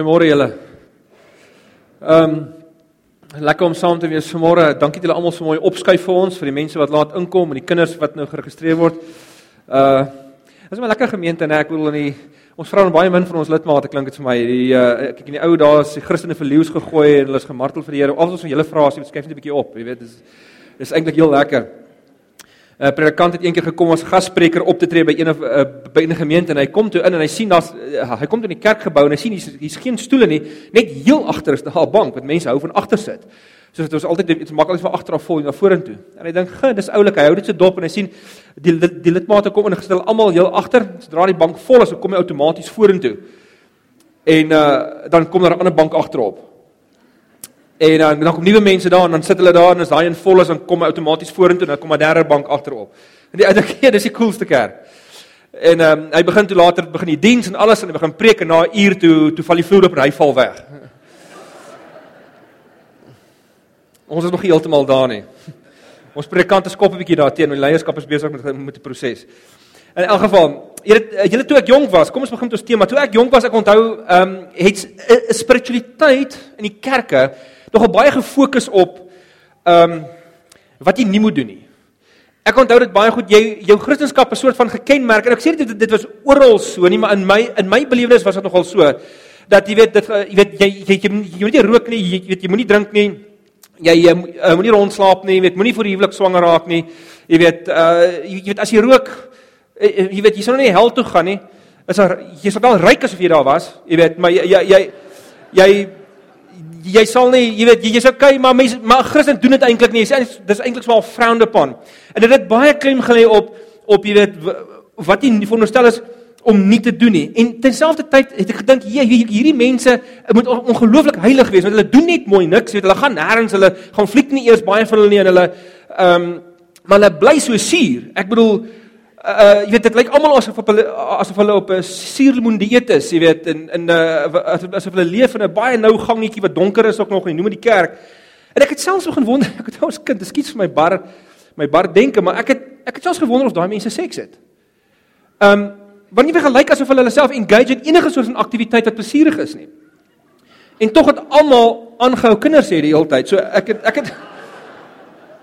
Goeiemôre julle. Ehm um, lekker om saam te wees vanmôre. Dankie dat julle almal so mooi opskuif vir ons, vir die mense wat laat inkom en die kinders wat nou geregistreer word. Uh Dit is 'n lekker gemeente en ek bedoel in die ons vra dan baie min van ons lidmate klink dit vir my. Die uh kyk in die ou dae is die Christene vir leeu's gegooi en hulle is gemartel vir die Here. Al ons van julle vra as jy skuif net 'n bietjie op, jy weet, dis dis eintlik heel lekker. 'n uh, predikant het eendag gekom as gasspreker op te tree by een of uh, by 'n gemeente en hy kom toe in en hy sien daar's uh, hy kom toe in die kerkgebou en hy sien hier's hier's geen stoele nie, net heel agter is daar 'n bank wat mense hou van agter sit. So dit was altyd dit's maklik van agter af vol na vorentoe. En hy dink, "Ag, dis oulik, hy hou dit so dop en hy sien die die lidmate kom ingestel almal heel agter, sodra die bank vol is, kom hy outomaties vorentoe. En uh dan kom daar 'n ander bank agterop. En dan dan kom nuwe mense daar en dan sit hulle daar en as daai een vol is dan kom hy outomaties vorentoe en dan kom 'n derde bank agterop. En die ouer keer, dis die coolste kerk. En ehm um, hy begin toe later begin die diens en alles en hy begin preek en na 'n uur toe toe val die vloer op en hy val weg. Ons is nog heeltemal daar nie. Ons predikante skop 'n bietjie daar teen, die leierskap is besig met met die proses. In elk geval, julle julle toe ek jonk was, kom ons begin met ons tema. Toe ek jonk was, ek onthou ehm um, het 'n spiritualiteit in die kerke nogal baie gefokus op ehm um, wat jy nie moet doen nie. Ek onthou dit baie goed. Jy jou Christendom is 'n soort van gekenmerk en ek sê dit dit was oral so nie, maar in my in my belewenis was dit nogal so dat jy weet dit jy weet jy jy, jy, jy moet nie rook nie, jy weet jy moenie drink nie. Jy, jy uh, moenie rondslaap nie, jy weet moenie voor die huwelik swanger raak nie. Jy weet uh jy, jy weet as jy rook uh, jy weet jy sal nou nie hel toe gaan nie. Is daar jy sal wel ryk as of jy daar was. Jy weet maar jy jy jy, jy jy sal nie, jy weet, jy's okay, maar mense maar Christen doen dit eintlik nie. Dis eintlik swaar frowned upon. En dit het baie klem gelê op op jy weet wat jy veronderstel is om nie te doen nie. En terselfdertyd het ek gedink, jy hierdie mense moet ongelooflik heilig wees want hulle doen net mooi niks, weet hulle gaan nêrens, hulle gaan fliek nie eers baie van hulle nie en hulle ehm um, maar hulle bly so suur. Ek bedoel uh jy weet dit lyk almal asof hulle asof hulle op 'n suurlemoen dieet is, jy weet in in 'n uh, asof hulle leef in 'n baie nou gangetjie wat donker is ook nog en noem dit die kerk. En ek het selfs begin wonder, ek het ons kind, skiet vir my bar my bar denke, maar ek het ek het selfs gewonder of daai mense seks het. Um want nie gelyk asof hulle hulle self engage in enige soort van aktiwiteit wat plesierig is nie. En tog het almal aangehou kinders hê die hele tyd. So ek het ek het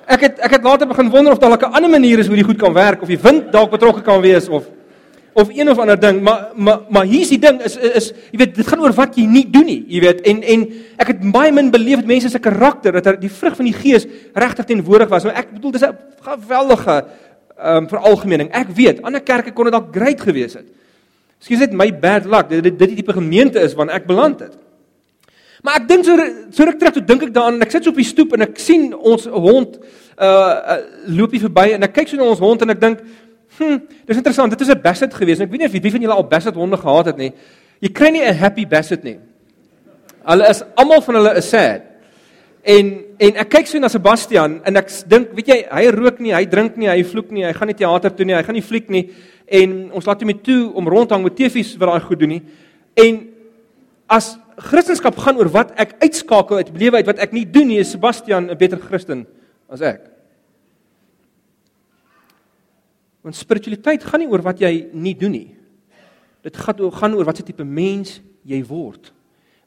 ek het ek het later begin wonder of daar 'n ander manier is hoe dit goed kan werk of die wind dalk betrokke kan wees of of een of ander ding. Maar maar maar hier's die ding is is jy weet dit gaan oor wat jy nie doen nie jy weet. En en ek het baie min beleef mense se karakter dat die vrug van die gees regtig teenwoordig was. Nou ek bedoel dis 'n geweldige ehm um, veralgemening. Ek weet ander kerke kon dit dalk great gewees het. Skielik net my bad luck. Dit dit die tipe gemeente is waar ek beland het Maar ek dink so so ruk terug toe dink ek daaraan en ek sit so op die stoep en ek sien ons hond uh, uh loop hier verby en ek kyk so na ons hond en ek dink hm dis interessant dit is 'n basset gewees ek weet nie of wie van julle al basset honde gehad het nie. Jy kry nie 'n happy basset nie. Hulle is almal van hulle is sad. En en ek kyk so na Sebastian en ek dink weet jy hy rook nie hy drink nie hy vloek nie hy gaan nie teater toe nie hy gaan nie fliek nie. En ons laat hom mee toe om rondhang met TV's wat daai goed doen nie. En as Christendom gaan oor wat ek uitskakel uit lewe uit wat ek nie doen nie, is Sebastian 'n beter Christen as ek. Want spiritualiteit gaan nie oor wat jy nie doen nie. Dit gaan oor gaan oor wat se tipe mens jy word.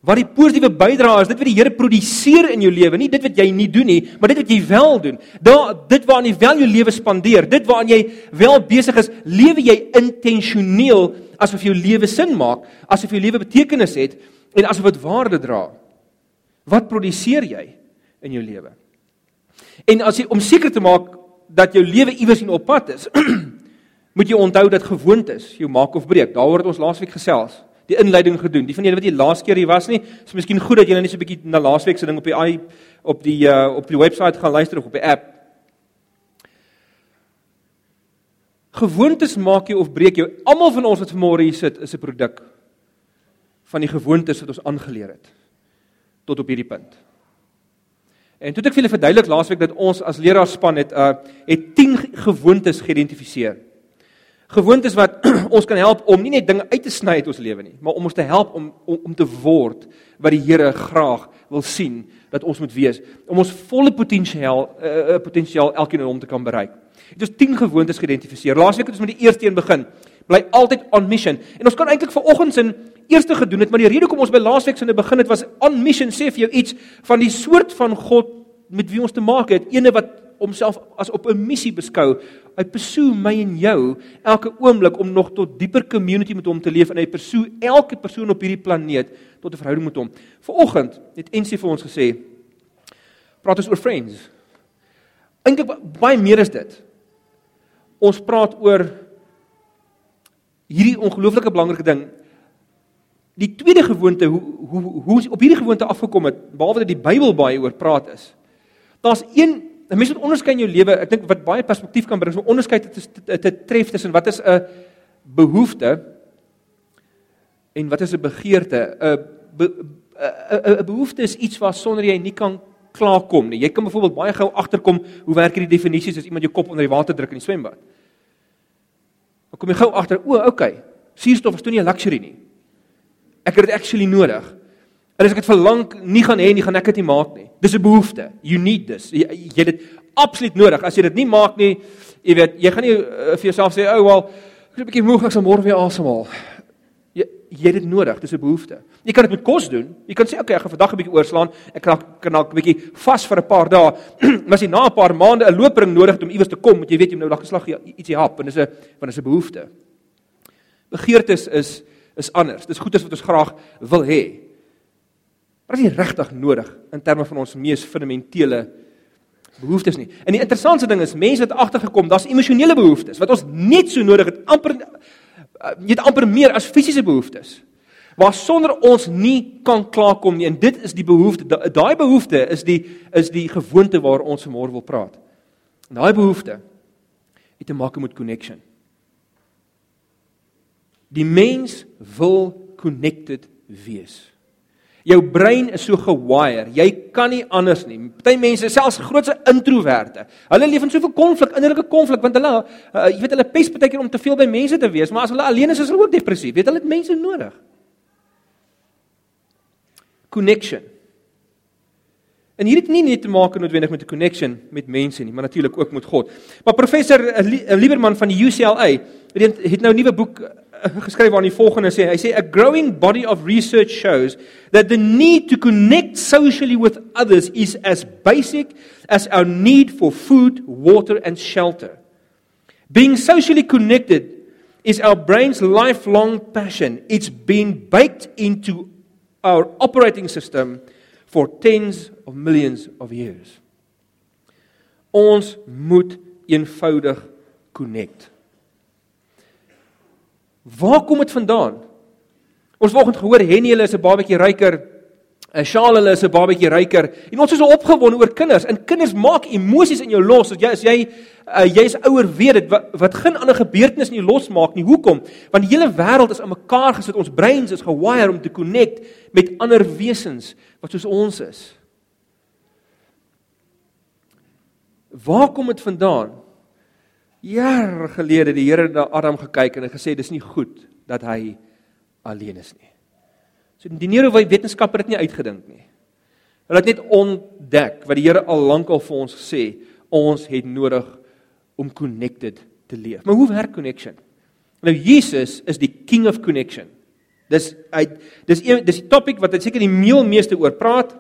Wat die positiewe bydrae is, dit wat die Here produseer in jou lewe, nie dit wat jy nie doen nie, maar dit wat jy wel doen. Daar dit waaraan jy wel jou lewe spandeer, dit waaraan jy wel besig is, lewe jy intentioneel asof jou lewe sin maak, asof jou lewe betekenis het en asof dit waarde dra. Wat produseer jy in jou lewe? En as jy om seker te maak dat jou lewe iewers in op pad is, moet jy onthou dat gewoontes jou maak of breek. Daaroor het ons laasweek gesels, die inleiding gedoen. Die van julle wat die laaste keer hier was nie, is miskien goed dat julle net so 'n bietjie na laasweek se ding op die i op die uh, op die webwerf gaan luister of op die app. Gewoontes maak jou of breek jou. Almal van ons wat vanmôre hier sit, is 'n produk van die gewoontes wat ons aangeleer het tot op hierdie punt. En toe het ek vir julle verduidelik laasweek dat ons as leraarspan het uh het 10 gewoontes geïdentifiseer. Gewoontes wat ons kan help om nie net dinge uit te sny uit ons lewe nie, maar om ons te help om om, om te word wat die Here graag wil sien dat ons moet wees om ons volle potensiaal uh, potensiaal elkeen in hom te kan bereik. Het ons 10 gewoontes geïdentifiseer. Laasweek het ons met die eerste een begin. Bly altyd on mission. En ons kan eintlik vir oggends in eerste gedoen het, maar die rede hoekom ons by laasweek se begin het was on mission sê vir jou iets van die soort van God met wie ons te maak het, ene wat homself as op 'n missie beskou. Hy pursue my en jou elke oomblik om nog tot dieper community met hom te leef en hy pursue elke persoon op hierdie planeet tot 'n verhouding met hom. Vanoggend het NC vir ons gesê praat ons oor friends. Eintlik baie meer is dit. Ons praat oor hierdie ongelooflike belangrike ding. Die tweede gewoonte hoe hoe hoe op hierdie gewoonte afgekom het, behalwe dat die Bybel baie oor praat is. Daar's een 'n mens moet onderskei in jou lewe. Ek dink wat baie perspektief kan bring, is om onderskei te, te, te tref tussen wat is 'n behoefte en wat is 'n begeerte. 'n 'n 'n behoefte is iets waar sonder jy nie kan klaarkom nie. Jy kan byvoorbeeld baie gou agterkom hoe werk hierdie definisies as iemand jou kop onder die water druk in die swembad. Dan kom jy gou agter, o, okay. Suurstof is toe nie 'n luxury nie. Ek het dit actually nodig. En as ek dit vir lank nie gaan hê nie, gaan ek dit nie maak nie. Dis 'n behoefte. You need this. Jy, jy het dit absoluut nodig. As jy dit nie maak nie, jy weet, jy gaan nie uh, vir jouself sê, "O, oh, wel, ek is 'n bietjie moeg, ek sal môre weer asemhaal." Jy jy het dit nodig. Dis 'n behoefte. Jy kan dit met kos doen. Jy kan sê, "Oké, okay, ek gaan vandag 'n bietjie oorslaan. Ek kan kan dalk 'n bietjie vas vir 'n paar dae." maar as jy na 'n paar maande 'n loopring nodig het om iewers te kom, moet jy weet jy moet nou dag geslag ietsie hap en dis 'n want dis 'n behoefte. Begeertes is is anders. Dis goed as wat ons graag wil hê. Maar dit is regtig nodig in terme van ons mees fundamentele behoeftes nie. En die interessantste ding is mense het agtergekom, daar's emosionele behoeftes wat ons net so nodig het amper uh, net amper meer as fisiese behoeftes. Waar sonder ons nie kan klaarkom nie en dit is die behoefte daai behoefte is die is die gewoonte waar ons vanmôre wil praat. En daai behoefte het te maak met connection. Die mens wil connected wees. Jou brein is so gewire. Jy kan nie anders nie. Party mense, selfs grootse introverte, hulle leef in soveel konflik, innerlike konflik want hulle uh, jy weet hulle pes baie keer om te veel by mense te wees, maar as hulle alleen is, is hulle ook depressief. Weet hulle het mense nodig. Connection. En hier het nie net te maak noodwendig met 'n connection met mense nie, maar natuurlik ook met God. Maar professor eh, eh, Lieberman van die UCLA het nou 'n nuwe boek geskryf waarin die volgende sê, hy sê a growing body of research shows that the need to connect socially with others is as basic as our need for food, water and shelter. Being socially connected is our brain's lifelong passion. It's been baked into our operating system for tens of millions of years. Ons moet eenvoudig connect. Waar kom dit vandaan? Ons vanoggend gehoor Henny hulle is 'n babatjie ryker. 'n Shaal hulle is 'n babatjie ryker. En ons is so opgewonde oor kinders. En kinders maak emosies in jou los. As jy as jy uh, jy's ouer weet dit wat, wat geen ander gebeurtenis in jou losmaak nie. Hoekom? Want die hele wêreld is aan mekaar gesit. Ons breins is gewire om te connect met ander wesens wat soos ons is. Waar kom dit vandaan? Jare gelede die Here na Adam gekyk en het gesê dis nie goed dat hy alleen is nie. So die neurowetenskap het dit nie uitgedink nie. Hulle het net ontdek wat die Here al lank al vir ons gesê, ons het nodig om connected te leef. Maar hoe werk connection? Nou Jesus is die king of connection. Dis hy dis een dis die topik wat hy seker die meel meeste oor praat.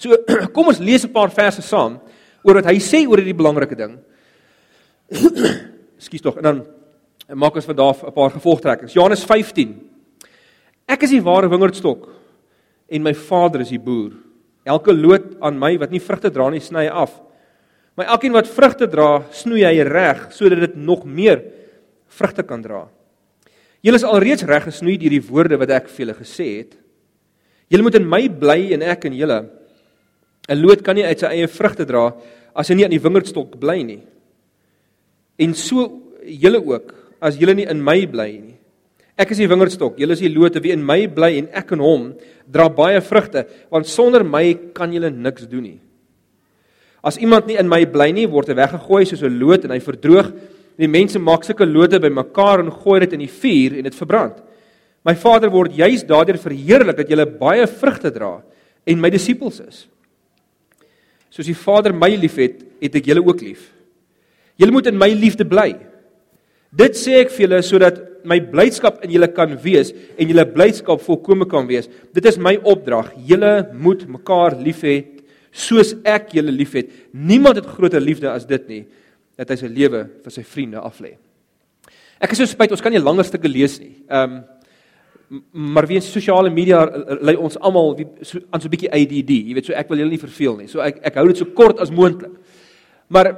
So kom ons lees 'n paar verse saam oor wat hy sê oor hierdie belangrike ding. Skus tog en dan maak ons vandag 'n paar gevolgtrekkings. Johannes 15. Ek is die ware wingerdstok en my Vader is die boer. Elke loot aan my wat nie vrugte dra nie, sny hy af. Maar elkeen wat vrugte dra, snoei hy reg sodat dit nog meer vrugte kan dra. Julle is alreeds reg gesnoei deur die woorde wat ek vir julle gesê het. Julle moet in my bly en ek in julle. 'n Loot kan nie uit sy eie vrugte dra as hy nie aan die wingerdstok bly nie en so julle ook as julle nie in my bly nie. Ek is die wingerdstok, julle is die lote wie in my bly en ek in hom dra baie vrugte, want sonder my kan julle niks doen nie. As iemand nie in my bly nie, word hy weggegooi soos 'n loot en hy verdroog. Die mense maak sulke lote bymekaar en gooi dit in die vuur en dit verbrand. My Vader word juis daardeur verheerlik dat julle baie vrugte dra en my disippels is. Soos die Vader my liefhet, het ek julle ook lief. Julle moet in my liefde bly. Dit sê ek vir julle sodat my blydskap in julle kan wees en julle blydskap volkome kan wees. Dit is my opdrag. Julle moet mekaar lief hê soos ek julle liefhet. Niemand het groter liefde as dit nie dat hy sy lewe vir sy vriende aflê. Ek is so spyt ons kan nie langer stukke lees nie. Ehm um, maar weens sosiale media lei ons almal so, aan so 'n bietjie ADD. Jy weet so ek wil julle nie verveel nie. So ek ek hou dit so kort as moontlik. Maar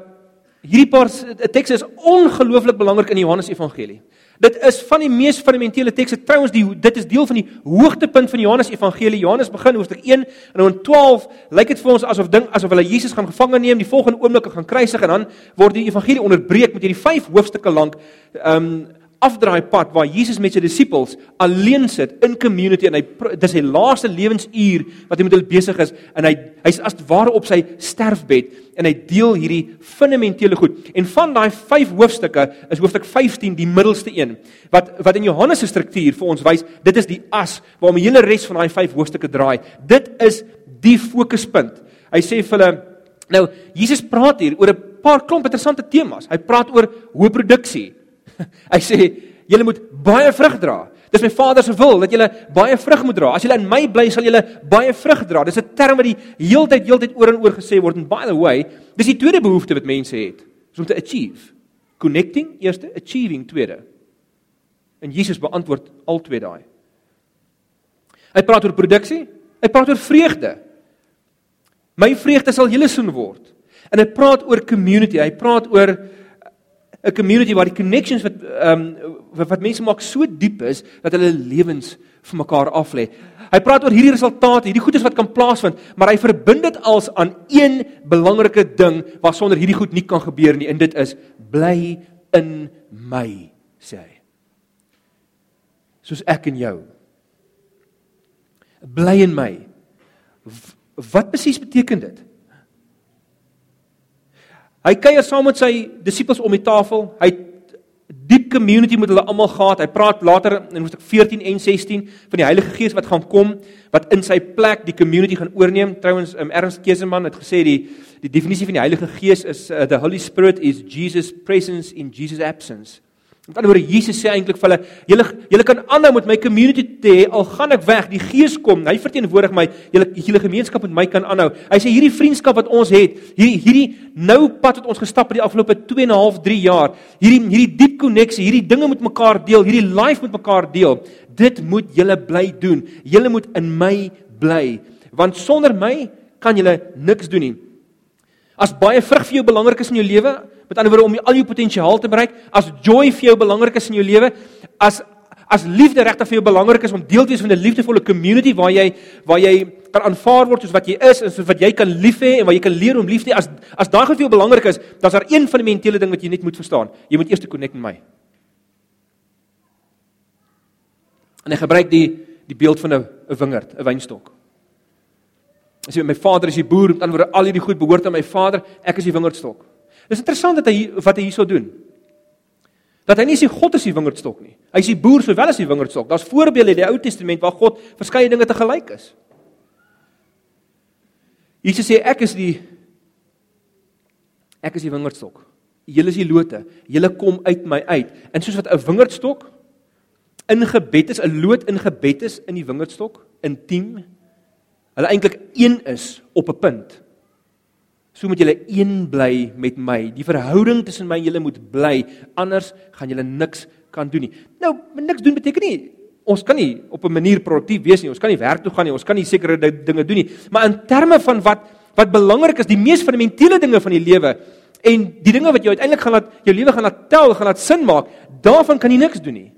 hierdie paar tekste is ongelooflik belangrik in die Johannes Evangelie. Dit is van die mees fundamentele tekste. Trouens die dit is deel van die hoogtepunt van Johannes Evangelie. Johannes begin hoofstuk 1 en dan in 12 lyk dit vir ons asof ding asof hulle Jesus gaan gevange neem, die volgende oomblik gaan kruisig en dan word die evangelie onderbreek met hierdie 5 hoofstukke lank ehm um, afdraai pad waar Jesus met sy disippels alleen sit in community en hy dis sy laaste lewensuur wat hy met hulle besig is en hy hy's as ware op sy sterfbed en hy deel hierdie fundamentele goed. En van daai 5 hoofstukke is hoofstuk 15 die middelste een wat wat in Johannes se struktuur vir ons wys, dit is die as waarom die hele res van daai 5 hoofstukke draai. Dit is die fokuspunt. Hy sê vir hulle nou Jesus praat hier oor 'n paar klomp interessante temas. Hy praat oor hoë produksie. Hy sê julle moet baie vrug dra. Dis my Vader se wil dat julle baie vrug moet dra. As julle in my bly, sal julle baie vrug dra. Dis 'n term wat die heeltyd heeltyd oor en oor gesê word. And by the way, dis die tweede behoefte wat mense het. Is om te achieve. Connecting, eerste, achieving, tweede. En Jesus beantwoord al twee daai. Hy praat oor produksie, hy praat oor vreugde. My vreugde sal julle soen word. En hy praat oor community, hy praat oor 'n community waar die connections wat ehm um, wat, wat mense maak so diep is dat hulle lewens vir mekaar af lê. Hy praat oor hierdie resultate, hierdie goedes wat kan plaasvind, maar hy verbind dit als aan een belangrike ding wat sonder hierdie goed nie kan gebeur nie en dit is bly in my, sê hy. Soos ek en jou. Bly in my. Wat presies beteken dit? Hy kuier saam met sy disippels om die tafel. Hy diep community met hulle almal gehad. Hy praat later in hoofstuk 14 en 16 van die Heilige Gees wat gaan kom, wat in sy plek die community gaan oorneem. Trouwens, um, Ernst Keseman het gesê die die definisie van die Heilige Gees is uh, the Holy Spirit is Jesus presence in Jesus absence. Met ander woorde Jesus sê eintlik vir hulle, julle julle kan aanhou met my community te hê al gaan ek weg, die Gees kom, hy verteenwoordig my, julle julle gemeenskap met my kan aanhou. Hy sê hierdie vriendskap wat ons het, hierdie hierdie nou pad wat ons gestap het die afgelope 2 en 'n half 3 jaar, hierdie hierdie diep koneksie, hierdie dinge met mekaar deel, hierdie life met mekaar deel, dit moet julle bly doen. Julle moet in my bly, want sonder my kan julle niks doen nie. As baie vrug vir jou belangrik is in jou lewe, met ander woorde om al jou potensiaal te bereik, as joy vir jou belangrik is in jou lewe, as as liefde regtig vir jou belangrik is om deel te wees van 'n liefdevolle community waar jy waar jy kan aanvaar word soos wat jy is en soos wat jy kan lief hê en waar jy kan leer om lief te hê, as as daai vir jou belangrik is, dan is daar een fundamentele ding wat jy net moet verstaan. Jy moet eers te connect met my. En ek gebruik die die beeld van 'n 'n wingerd, 'n wynstok. As jy my vader is die boer, dan word al hierdie goed behoort aan my vader, ek is die wingerdstok. Dis interessant dat hy wat hy hierso doen. Dat hy nie sê God is die wingerdstok nie. Hy is die boer sowel as die wingerdstok. Daar's voorbeelde in die Ou Testament waar God verskeie dinge te gelyk is. Jesus sê ek is die ek is die wingerdstok. Julle is die lote. Julle kom uit my uit. En soos wat 'n wingerdstok ingebed is, 'n loot ingebed is in die wingerdstok, intiem hulle eintlik een is op 'n punt. So moet julle een bly met my. Die verhouding tussen my en julle moet bly, anders gaan julle niks kan doen nie. Nou, niks doen beteken nie ons kan nie op 'n manier produktief wees nie. Ons kan nie werk toe gaan nie. Ons kan nie sekere dinge doen nie. Maar in terme van wat wat belangrik is, die mees fundamentele dinge van die lewe en die dinge wat jou uiteindelik gaan laat jou lewe gaan laat tel, gaan laat sin maak, daarvan kan jy niks doen nie.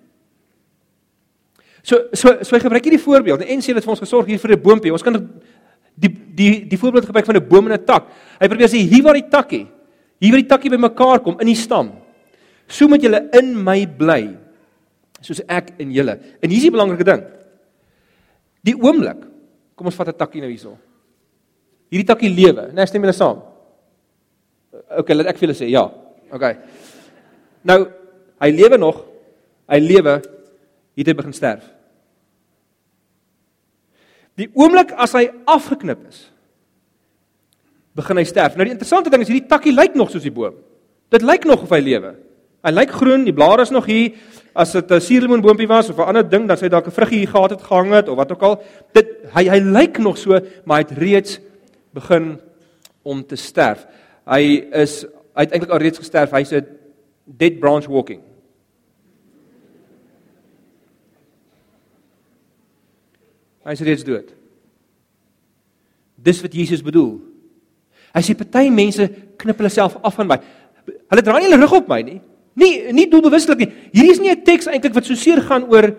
So so so hy gebruik hierdie voorbeeld en sê dit vir ons gesorg hier vir 'n boontjie. Ons kan die die die voorbeeld gebruik van 'n boom en 'n tak. Hy probeer sê hier waar die takkie, hier waar die takkie bymekaar kom in die stam. So moet julle in my bly soos ek in julle. En hier is die belangrike ding. Die oomblik. Kom ons vat 'n takkie nou hierso. Hierdie takkie lewe. Nee, stem julle saam? OK, laat ek vir julle sê ja. OK. Nou, hy lewe nog. Hy lewe. Hier het hy begin sterf. Die oomblik as hy afgeknip is, begin hy sterf. Nou die interessante ding is hierdie takkie lyk nog soos die boom. Dit lyk nog of hy lewe. Hy lyk groen, die blare is nog hier. As dit 'n suurlemoenboontjie was of 'n ander ding, dan sê dalk 'n vruggie hier gehad het gehang het of wat ook al. Dit hy hy lyk nog so, maar hy het reeds begin om te sterf. Hy is hy het eintlik al reeds gesterf. Hy's 'n dead branch walking. Hy's reeds dood. Dis wat Jesus bedoel. Hy sê party mense knip hulle self af van my. Hulle draai hulle rug op my nie. Nie nie doelbewuslik nie. Hierdie is nie 'n teks eintlik wat so seer gaan oor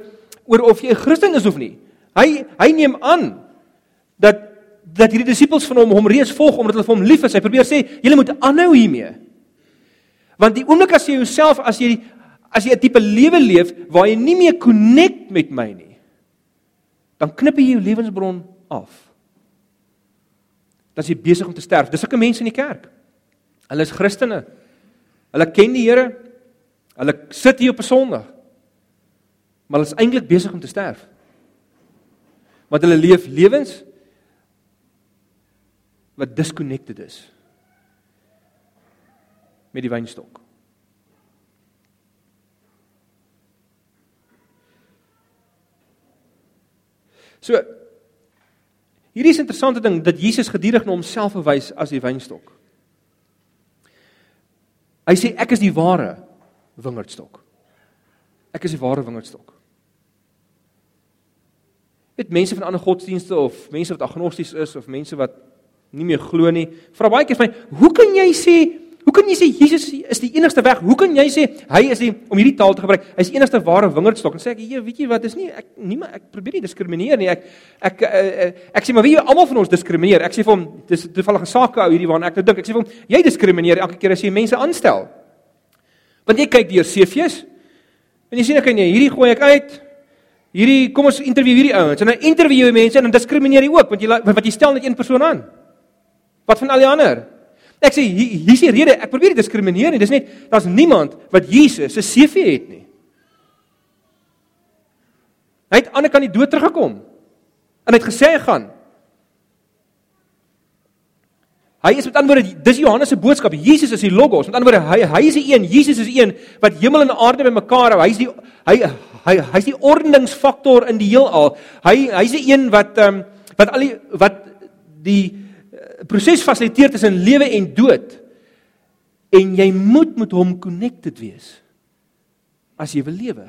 oor of jy 'n Christen is of nie. Hy hy neem aan dat dat hierdie disippels van hom hom reeds volg omdat hulle vir hom lief is. Hy probeer sê julle moet aanhou hiermee. Want die oomblik as jy jouself as jy as jy 'n tipe lewe leef waar jy nie meer connect met my nie, dan knip jy jou lewensbron af. Dan is jy besig om te sterf. Dis sulke mense in die kerk. Hulle is Christene. Hulle ken die Here. Hulle sit hier op 'n Sondag. Maar hulle is eintlik besig om te sterf. Want hulle leef lewens wat disconnected is met die wynstok. So hierdie is 'n interessante ding dat Jesus gedurig na homself verwys as die wynstok. Hy sê ek is die ware wingerdstok. Ek is die ware wingerdstok. Dit mense van ander godsdienste of mense wat agnosties is of mense wat nie meer glo nie, vra baie keer vir my, "Hoe kan jy sê Hoe kan jy sê Jesus is die enigste weg? Hoe kan jy sê hy is die om hierdie taal te gebruik? Hy is die enigste ware wingerdstok. En sê ek, "Jy weet jy wat, dis nie ek nie maar ek probeer nie diskrimineer nie. Ek ek ek, ek, ek sê maar wie almal van ons diskrimineer. Ek sê vir hom dis toevallige sake ou hierdie waarna ek nou dink. Ek sê vir hom jy diskrimineer elke keer as jy mense aanstel. Want jy kyk deur CV's. En jy sien ek kan jy hierdie gooi ek uit. Hierdie kom ons interview hierdie ouens en dan interview jy mense en dan diskrimineer jy ook want jy wat jy stel net een persoon aan. Wat van al die ander? Ek sê hier is die rede, ek probeer nie diskrimineer nie. Dis net daar's niemand wat Jesus se CV het nie. Hy het aan die kant die dood teruggekom. En hy het gesê hy gaan. Hy is met ander woorde, dis Johannes se boodskap. Jesus is die logos. Met ander woorde, hy hy is die een, Jesus is die een wat hemel en aarde bymekaar hou. Hy's die hy hy hy's die ordeningsfaktor in die heelal. Hy hy's die een wat ehm um, wat al die wat die proses fasiliteer tussen lewe en dood. En jy moet met hom connected wees as jy wil lewe.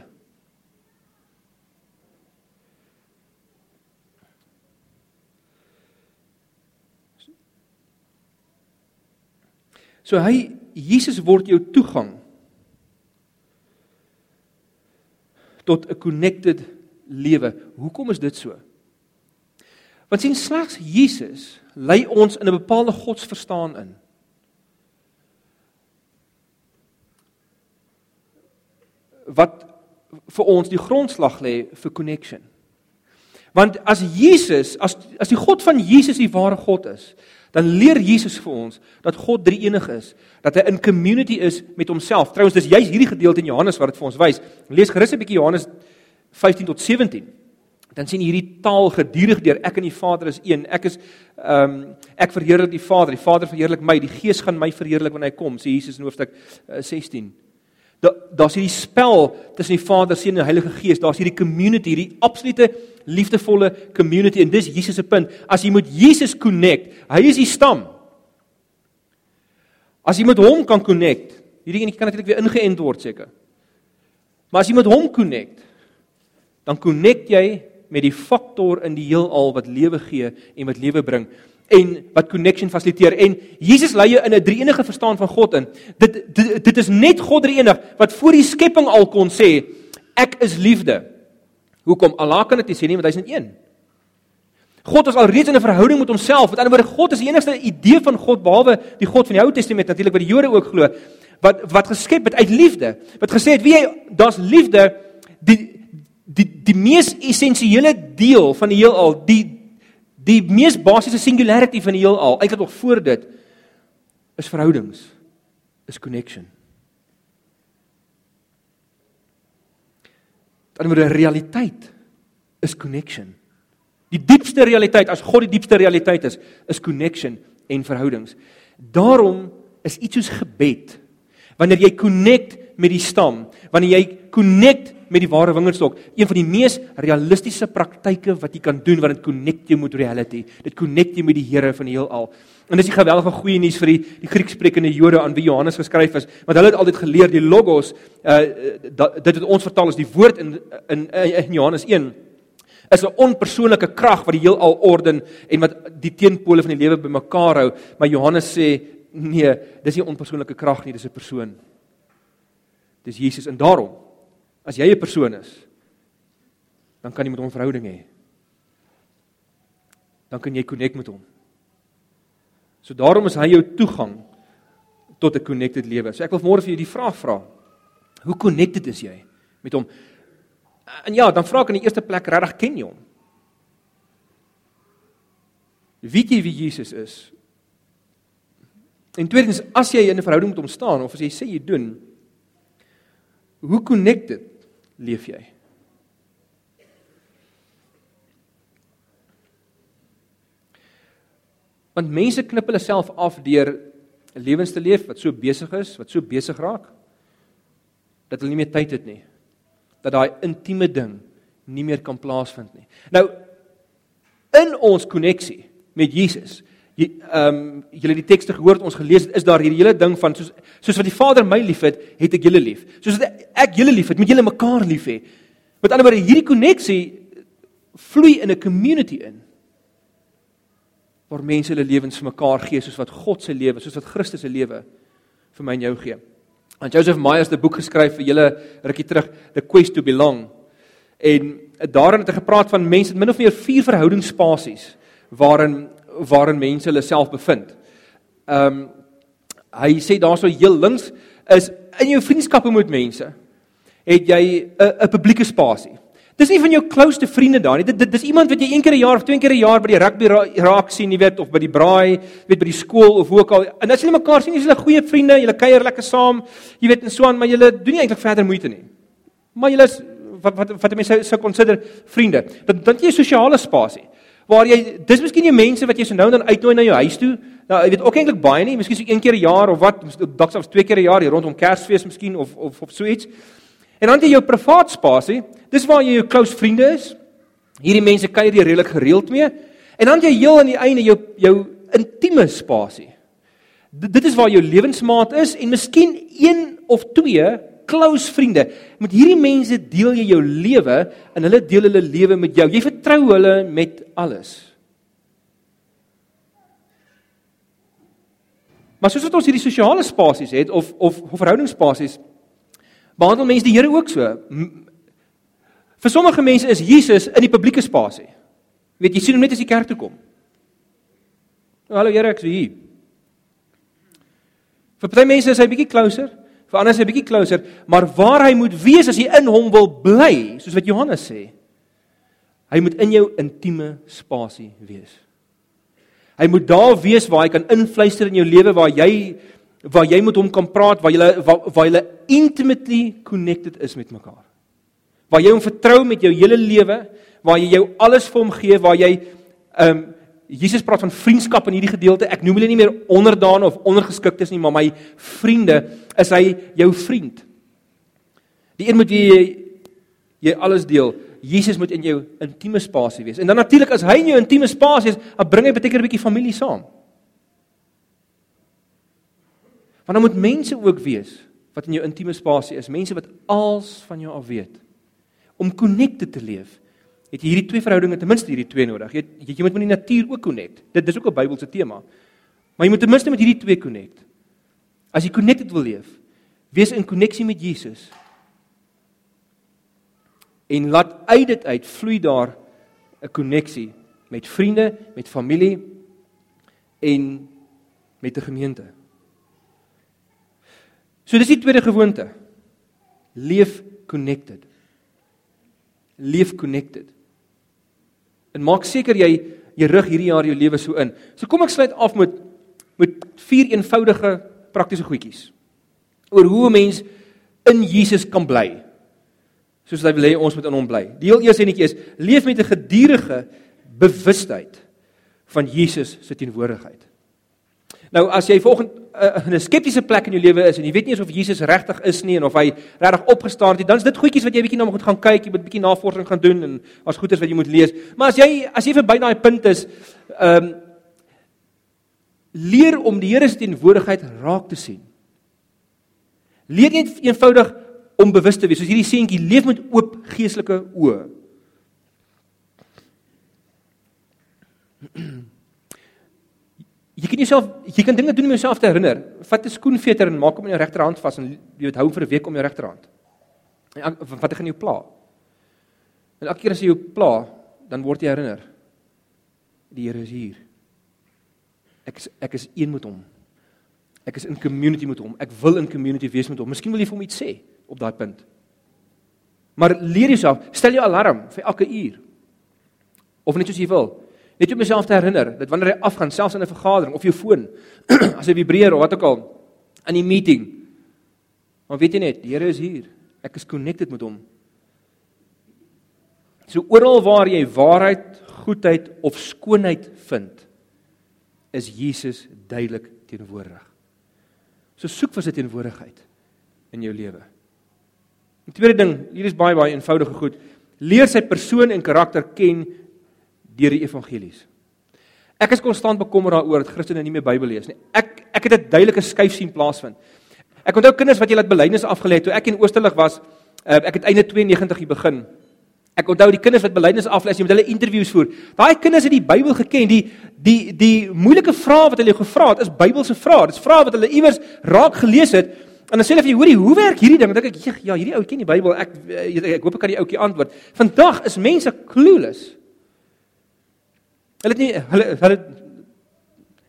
So hy Jesus word jou toegang tot 'n connected lewe. Hoekom is dit so? Want sien slegs Jesus lei ons in 'n bepaalde godsverstaan in. Wat vir ons die grondslag lê vir connection. Want as Jesus, as as die God van Jesus die ware God is, dan leer Jesus vir ons dat God drie-enig is, dat hy in community is met homself. Trouwens, dis juist hierdie gedeelte in Johannes wat dit vir ons wys. Lees gerus 'n bietjie Johannes 15 tot 17 dan sien hierdie taal gedurig deur ek en die Vader is een. Ek is ehm um, ek verheerlik die Vader, die Vader verheerlik my, die Gees gaan my verheerlik wanneer hy kom, sê Jesus in hoofstuk uh, 16. Da daar's hierdie spel tussen die Vader, Seun en Heilige Gees. Daar's hierdie community, hierdie absolute liefdevolle community en dis Jesus se punt. As jy met Jesus connect, hy is die stam. As jy met hom kan connect, hierdie enetjie kan natuurlik weer ingeënt word seker. Maar as jy met hom connect, dan connect jy met die faktor in die heelal wat lewe gee en wat lewe bring en wat connection fasiliteer en Jesus lei jou in 'n drie-enige verstaan van God in. Dit, dit dit is net God drie-enig wat voor die skepping al kon sê ek is liefde. Hoekom? Allah kan dit sê nie want hy's net een. God is alreeds in 'n verhouding met homself. Met ander woorde, God is die enigste idee van God behalwe die God van die Ou Testament natuurlik wat die Jode ook glo wat wat geskep het uit liefde. Wat gesê het wie jy daar's liefde die die die mees essensiële deel van die heelal, die die mees basiese singularity van die heelal, eintlik nog voor dit is verhoudings, is connection. Dan word 'n realiteit is connection. Die diepste realiteit as God die diepste realiteit is, is connection en verhoudings. Daarom is iets soos gebed wanneer jy connect met die stam, wanneer jy connect met die ware wingerdstok, een van die mees realistiese praktyke wat jy kan doen want dit connect jou met reality. Dit connect jou met die Here van die heelal. En dis die geweldige goeie nuus vir die die Grieksprekende Jode aan wie Johannes geskryf is, want hulle het altyd geleer die logos, uh dit wat ons vertaal as die woord in in, in Johannes 1 is 'n onpersoonlike krag wat die heelal orden en wat die teenpole van die lewe bymekaar hou, maar Johannes sê nee, dis nie 'n onpersoonlike krag nie, dis 'n persoon. Dis Jesus en daarom as jy 'n persoon is, dan kan jy met hom verhouding hê. Dan kan jy connect met hom. So daarom is hy jou toegang tot 'n connected lewe. So ek wil môre vir jou die vraag vra. Hoe connected is jy met hom? En ja, dan vra ek in die eerste plek regtig ken jy hom? Weet jy wie Jesus is? En tweedens, as jy in 'n verhouding met hom staan of as jy sê jy doen, hoe connected leef jy? Want mense knip hulle self af deur 'n lewens te leef wat so besig is, wat so besig raak dat hulle nie meer tyd het nie. Dat daai intieme ding nie meer kan plaasvind nie. Nou in ons koneksie met Jesus, jy ehm um, julle die tekste gehoor het ons gelees het, is daar hierdie hele ding van soos soos wat die Vader my liefhet, het ek julle lief. Soos wat ek julle liefhet, moet julle mekaar lief hê. Met ander woorde, hierdie koneksie vloei in 'n community in waar mense hulle lewens vir mekaar gee soos wat God se lewe, soos wat Christus se lewe vir my en jou gee. Want Joseph Myers het 'n boek geskryf vir julle rukkie terug, The Quest to Belong. En daarin het hy gepraat van mense min of meer vier verhoudingsspasies waarin waarin mense hulle self bevind. Ehm um, hy sê daarso heel links is in jou vriendskappe met mense het jy 'n 'n publieke spasie. Dis nie van jou close vriende daar nie. Dit, dit dis iemand wat jy een keer 'n jaar of twee keer 'n jaar by die rugby ra raak sien, jy weet, of by die braai, weet by die skool of hoe ook al. En as julle mekaar sien, is julle goeie vriende, julle kuier lekker saam, jy weet en so aan, maar julle doen nie eintlik verder moeite nie. Maar julle is wat wat wat mense sou sou konsider vriende. Dan dan jy 'n sosiale spasie waar jy dis miskien jy mense wat jy so nou dan uitnooi na jou huis toe. Nou, jy weet ook eintlik baie nie, miskien so een keer 'n jaar of wat, dalk selfs twee keer 'n jaar hier rondom Kersfees miskien of of of so iets. En dan het jy jou privaat spasie. Dis waar jy jou close vriende is. Hierdie mense kuier jy redelik gereeld mee. En dan jy heel aan die einde jou jou intieme spasie. D dit is waar jou lewensmaat is en miskien een of twee close vriende. Met hierdie mense deel jy jou lewe en hulle deel hulle lewe met jou. Jy vertrou hulle met alles. Maar soos wat ons hierdie sosiale spasies het of of, of verhoudingsspasies behandel mense die Here ook so. Vir sommige mense is Jesus in die publieke spasie. Jy weet, jy sien hom net as jy kerk toe kom. Hallo Here, ek's hier. Vir baie mense is hy bietjie closer, vir ander is hy bietjie closer, maar waar hy moet wees as jy in hom wil bly, soos wat Johannes sê, hy moet in jou intieme spasie wees. Hy moet daar wees waar hy kan influister in jou lewe waar jy waar jy met hom kan praat, waar jy waar, waar jy intimately connected is met mekaar waar jy hom vertrou met jou hele lewe, waar jy jou alles vir hom gee, waar jy ehm um, Jesus praat van vriendskap in hierdie gedeelte. Ek noem hulle nie meer onderdane of ondergeskiktes nie, maar my vriende is hy jou vriend. Die een wie jy jy alles deel. Jesus moet in jou intieme spasie wees. En dan natuurlik as hy in jou intieme spasie is, dan bring hy baie 'n bietjie familie saam. Want dan moet mense ook wees wat in jou intieme spasie is, mense wat als van jou af weet om connected te leef, het jy hierdie twee verhoudinge ten minste hierdie twee nodig. Jy jy, jy moet met die natuur ook connect. Dit dis ook 'n Bybelse tema. Maar jy moet ten minste met hierdie twee connect. As jy connected wil leef, wees in koneksie met Jesus. En laat uit dit uit vloei daar 'n koneksie met vriende, met familie en met 'n gemeente. So dis die tweede gewoonte. Leef connected leef connected. En maak seker jy jy rig hierdie jaar jou lewe so in. So kom ek sluit af met met vier eenvoudige praktiese goedjies oor hoe 'n mens in Jesus kan bly. Soos hy wil hê ons moet in hom bly. Die heel eerste enetjie is leef met 'n gedurende bewustheid van Jesus se teenwoordigheid. Nou as jy volgende in 'n skeptiese plek in jou lewe is en jy weet nie of Jesus regtig is nie en of hy regtig opgestaan het nie, dan is dit goedjies wat jy bietjie na moet gaan kyk, jy moet bietjie navorsing gaan doen en as goed is wat jy moet lees. Maar as jy as jy verby daai punt is, ehm um, leer om die Here se teenwoordigheid raak te sien. Leer net eenvoudig om bewus te wees. Soos hierdie seentjie leef met oop geestelike oë. Jy kan jouself jy kan dinge doen om jouself te herinner. Vat 'n skoenveter en maak hom in jou regterhand vas en jy weet hou vir 'n week om jou regterhand. En wat gaan jou pla? En elke keer as jy jou pla, dan word jy herinner. Die Here is hier. Ek is ek is een met hom. Ek is in community met hom. Ek wil in community wees met hom. Miskien wil jy vir hom iets sê op daai punt. Maar leer jouself, stel jou alarm vir elke uur. Of net soos jy wil. Net om jouself te herinner dat wanneer hy afgaan, selfs in 'n vergadering of jou foon, as hy vibreer of wat ook al in die meeting. Maar weet jy net, die Here is hier. Ek is connected met hom. So oral waar jy waarheid, goedheid of skoonheid vind, is Jesus duidelik teenwoordig. So soek vir sy teenwoordigheid in jou lewe. Die tweede ding, hier is baie baie eenvoudige goed. Leer sy persoon en karakter ken deur die evangelies. Ek is konstant bekommerd daaroor dat Christene nie meer Bybel lees nie. Ek ek het 'n duidelike skuif sien plaasvind. Ek onthou kinders wat jy laat belydenis afgelê het toe ek in Oosterlig was. Uh, ek het einde 92 hier begin. Ek onthou die kinders wat belydenis aflê as jy met hulle interviews voer. Daai kinders het die Bybel geken. Die die die moeilike vrae wat hulle gevra het is Bybelse vrae. Dit is vrae wat hulle iewers raak gelees het. En dan sê hulle vir jou, hoorie, hoe werk hierdie ding? Dan dink ek, ja, hierdie ou ken die Bybel. Ek ek, ek hoop ek kan die ouetjie antwoord. Vandag is mense clueless. Hulle het nie hulle hulle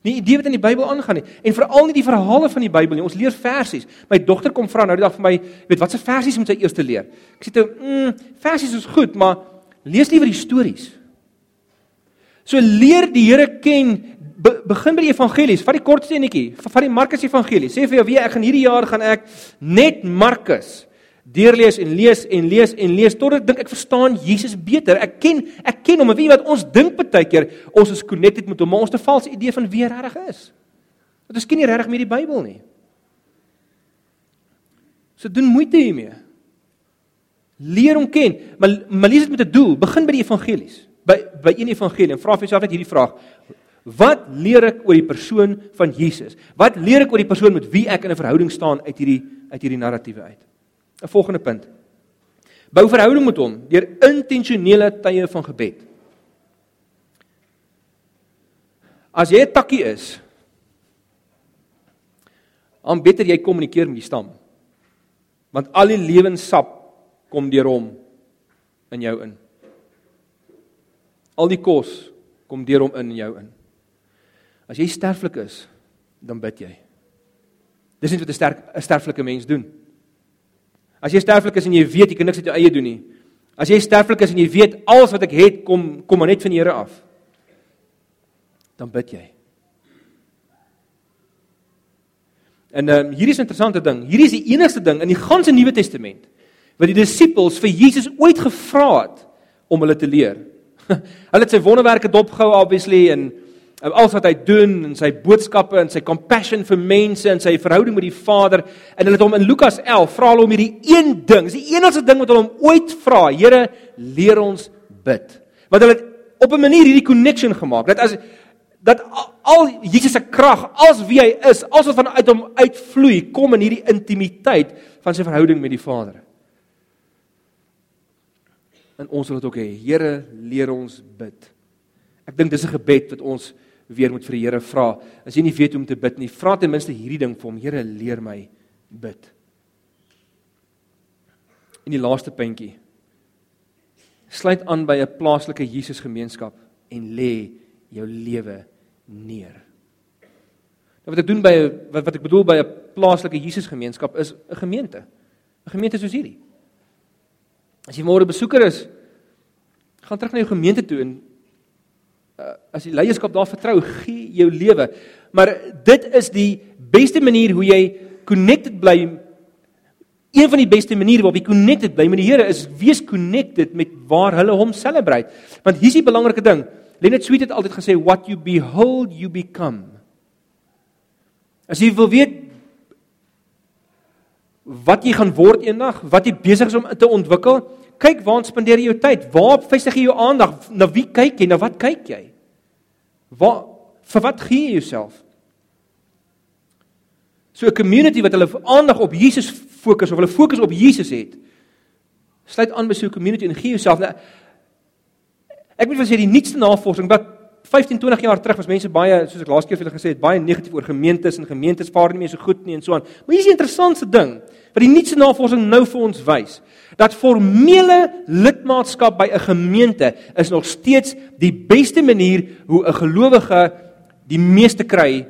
nie idee wat in die Bybel aangaan nie en veral nie die verhale van die Bybel nie. Ons leer versies. My dogter kom vra nou die dag vir my, weet watse versies moet sy eers leer? Ek sê toe, "Mm, versies is goed, maar lees liewer die stories." So leer die Here ken Be, begin by die evangelies. Vat die kort steenetjie, vat die Markus evangelie. Sê vir jou, "Wie ek gaan hierdie jaar gaan ek net Markus deurlees en lees en lees en lees tot ek dink ek verstaan Jesus beter. Ek ken ek ken hom. En weet jy wat ons dink baie keer ons is connected met hom, maar ons het 'n valse idee van wie hy regtig is. Dat ons ken nie regtig meer die Bybel nie. So doen moeite hiermee. Leer hom ken, maar maar lees dit met 'n doel. Begin by die evangelies. By by een evangelie en vra vir jouself net hierdie vraag. Wat leer ek oor die persoon van Jesus? Wat leer ek oor die persoon met wie ek in 'n verhouding staan uit hierdie uit hierdie narratiewe uit? 'n volgende punt. Bou verhouding met hom deur intentionele tye van gebed. As jy 'n takkie is, dan beter jy kommunikeer met die stam. Want al die lewenssap kom deur hom in jou in. Al die kos kom deur hom in jou in. As jy sterflik is, dan bid jy. Dis net wat 'n sterk 'n sterflike mens doen. As jy sterflik is en jy weet jy kan niks uit jou eie doen nie. As jy sterflik is en jy weet alles wat ek het kom kom maar net van die Here af. Dan bid jy. En ehm um, hierdie is 'n interessante ding. Hierdie is die enigste ding in die ganse Nuwe Testament wat die disippels vir Jesus ooit gevra het om hulle te leer. hulle het sy wonderwerke dopgehou obviously en alles wat hy doen en sy boodskappe en sy compassion vir mense en sy verhouding met die Vader en hulle het hom in Lukas 11 vra hulle om hierdie een ding, dis die enigste ding wat hulle hom ooit vra, Here, leer ons bid. Want hulle het op 'n manier hierdie connection gemaak dat as dat al Jesus se krag, als wie hy is, als wat vanuit hom uitvloei, kom in hierdie intimiteit van sy verhouding met die Vader. En ons wil dit ook hê, Here, leer ons bid. Ek dink dis 'n gebed wat ons weer moet vir die Here vra. As jy nie weet hoe om te bid nie, vra ten minste hierdie ding vir hom. Here, leer my bid. In die laaste puntjie. Sluit aan by 'n plaaslike Jesus gemeenskap en lê jou lewe neer. Nou wat ek doen by wat wat ek bedoel by 'n plaaslike Jesus gemeenskap is 'n gemeente. 'n Gemeente soos hierdie. As jy môre besoeker is, gaan terug na jou gemeente toe en as die leierskap daar vertrou, gee jou lewe. Maar dit is die beste manier hoe jy connected bly. Een van die beste maniere waarop jy connected bly met die Here is wees connected met waar hulle hom celebrate. Want hier's die belangrike ding. Lenet Sweet het altyd gesê what you behold you become. As jy wil weet wat jy gaan word eendag, wat jy besig is om te ontwikkel, kyk waar spandeer jy jou tyd? Waar vestig jy jou aandag? Na wie kyk jy? Na wat kyk jy? Waar vir wat gee jy jouself? So 'n community wat hulle aandag op Jesus fokus of hulle fokus op Jesus het, sluit aan by so 'n community en gee jouself. Nou, ek moet vir sê die nuutste navorsing wat 15 20 jaar terug was mense baie soos ek laas keer vir julle gesê het baie negatief oor gemeentes en gemeentes vaar nie meer so goed nie en so aan. Maar hier is die interessantste ding wat die nuutste navorsing nou vir ons wys dat formele lidmaatskap by 'n gemeente is nog steeds die beste manier hoe 'n gelowige die meeste kry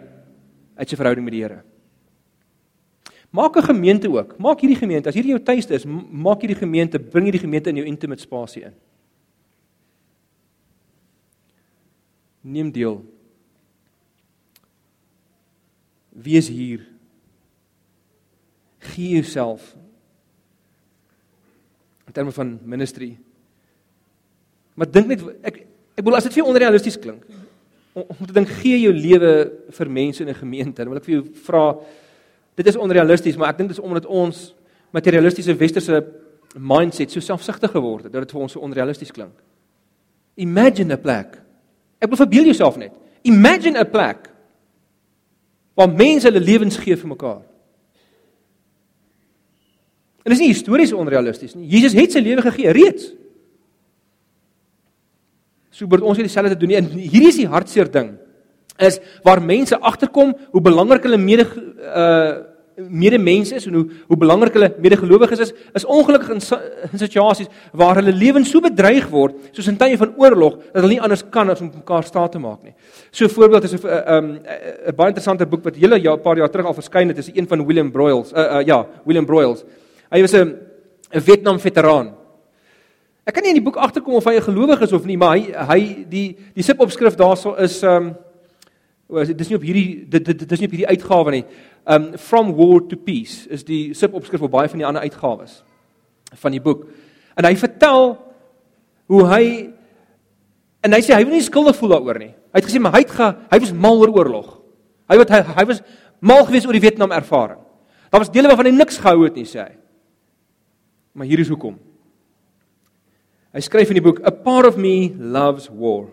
uit sy verhouding met die Here. Maak 'n gemeente ook. Maak hierdie gemeente, as hierdie jou tuiste is, maak hierdie gemeente, bring hierdie gemeente in jou intimate spasie in. Neem deel. Wees hier. Gee jouself in terme van ministry. Maar dink net ek ek bedoel as dit vir jou onrealisties klink om, te dink gee jou lewe vir mense in 'n gemeente, dan wil ek vir jou vra dit is onrealisties, maar ek dink dit is omdat ons materialistiese westerse mindset so selfsugtig geword het dat dit vir ons so onrealisties klink. Imagine 'n plek. Ek wil verbeel jouself net. Imagine 'n plek waar mense hulle lewens gee vir mekaar. En dis nie histories onrealisties nie. Jesus het sy lewe gegee reeds. So moet ons dieselfde doen nie. En hierdie is die hartseer ding is waar mense agterkom hoe belangrik hulle mede uh medemense is en hoe hoe belangrik hulle medegelowiges is, is ongelukkig in, in situasies waar hulle lewens so bedreig word, soos in tye van oorlog, dat hulle nie anders kan as om mekaar staat te maak nie. So 'n voorbeeld is 'n uh, um, 'n baie interessante boek wat hele ja 'n paar jaar terug al verskyn het, is een van William Broyles. Uh, uh ja, William Broyles. Hy was 'n 'n Vietnam veteraan. Ek kan nie in die boek agterkom of hy 'n gelowige is of nie, maar hy hy die die subopskrif daarso is um dit is nie op hierdie dit dit, is nie op hierdie uitgawe nie. Um From War to Peace is die subopskrif op baie van die ander uitgawes van die boek. En hy vertel hoe hy en hy sê hy wil nie skuldig voel daaroor nie. Hy het gesê maar hy het ge, hy was mal oor oorlog. Hy wat hy, hy was mal geweest oor die Vietnam ervaring. Daar was dele waarvan hy niks gehou het nie, sê hy. Maar hier is hoekom. Hy skryf in die boek A part of me loves war.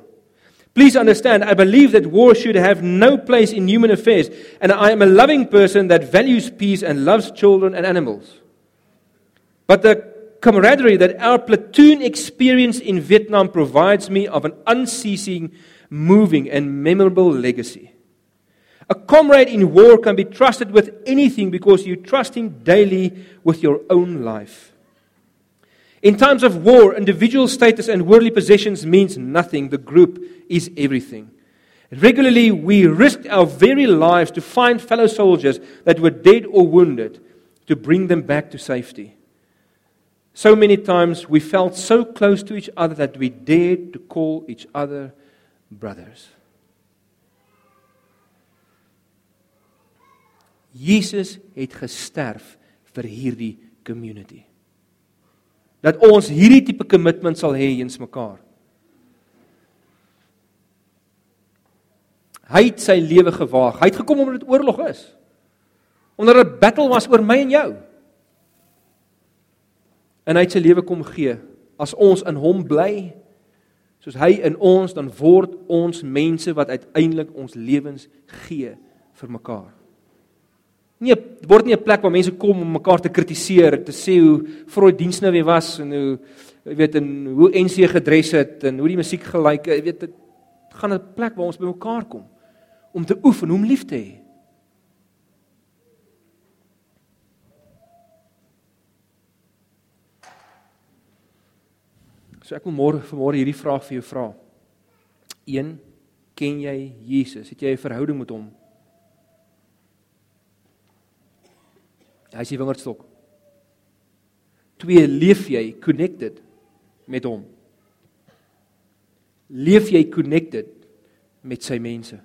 Please understand I believe that war should have no place in human affairs and I am a loving person that values peace and loves children and animals. But the camaraderie that our platoon experience in Vietnam provides me of an unceasing moving and memorable legacy. A comrade in war can be trusted with anything because you trust him daily with your own life. In times of war, individual status and worldly possessions means nothing. The group is everything. Regularly, we risked our very lives to find fellow soldiers that were dead or wounded to bring them back to safety. So many times we felt so close to each other that we dared to call each other brothers. Jesus het gesterf vir hierdie community dat ons hierdie tipe kommitment sal hê eens mekaar. Hy het sy lewe gewaag. Hy het gekom omdat dit oorlog is. Omdat dit 'n battle was oor my en jou. En hy het sy lewe kom gee. As ons in hom bly, soos hy in ons, dan word ons mense wat uiteindelik ons lewens gee vir mekaar. Nie word nie 'n plek waar mense kom om mekaar te kritiseer, te sê hoe Freud diens nou weer was en hoe jy weet en hoe NC gedres het en hoe die musiek gelyk. Jy weet dit gaan 'n plek waar ons by mekaar kom om te oefen om lief te hê. So ek wil môre vanmôre hierdie vraag vir jou vra. 1 Ken jy Jesus? Het jy 'n verhouding met hom? Hy is die wingerdstok. 2 leef jy connected met hom? Leef jy connected met sy mense?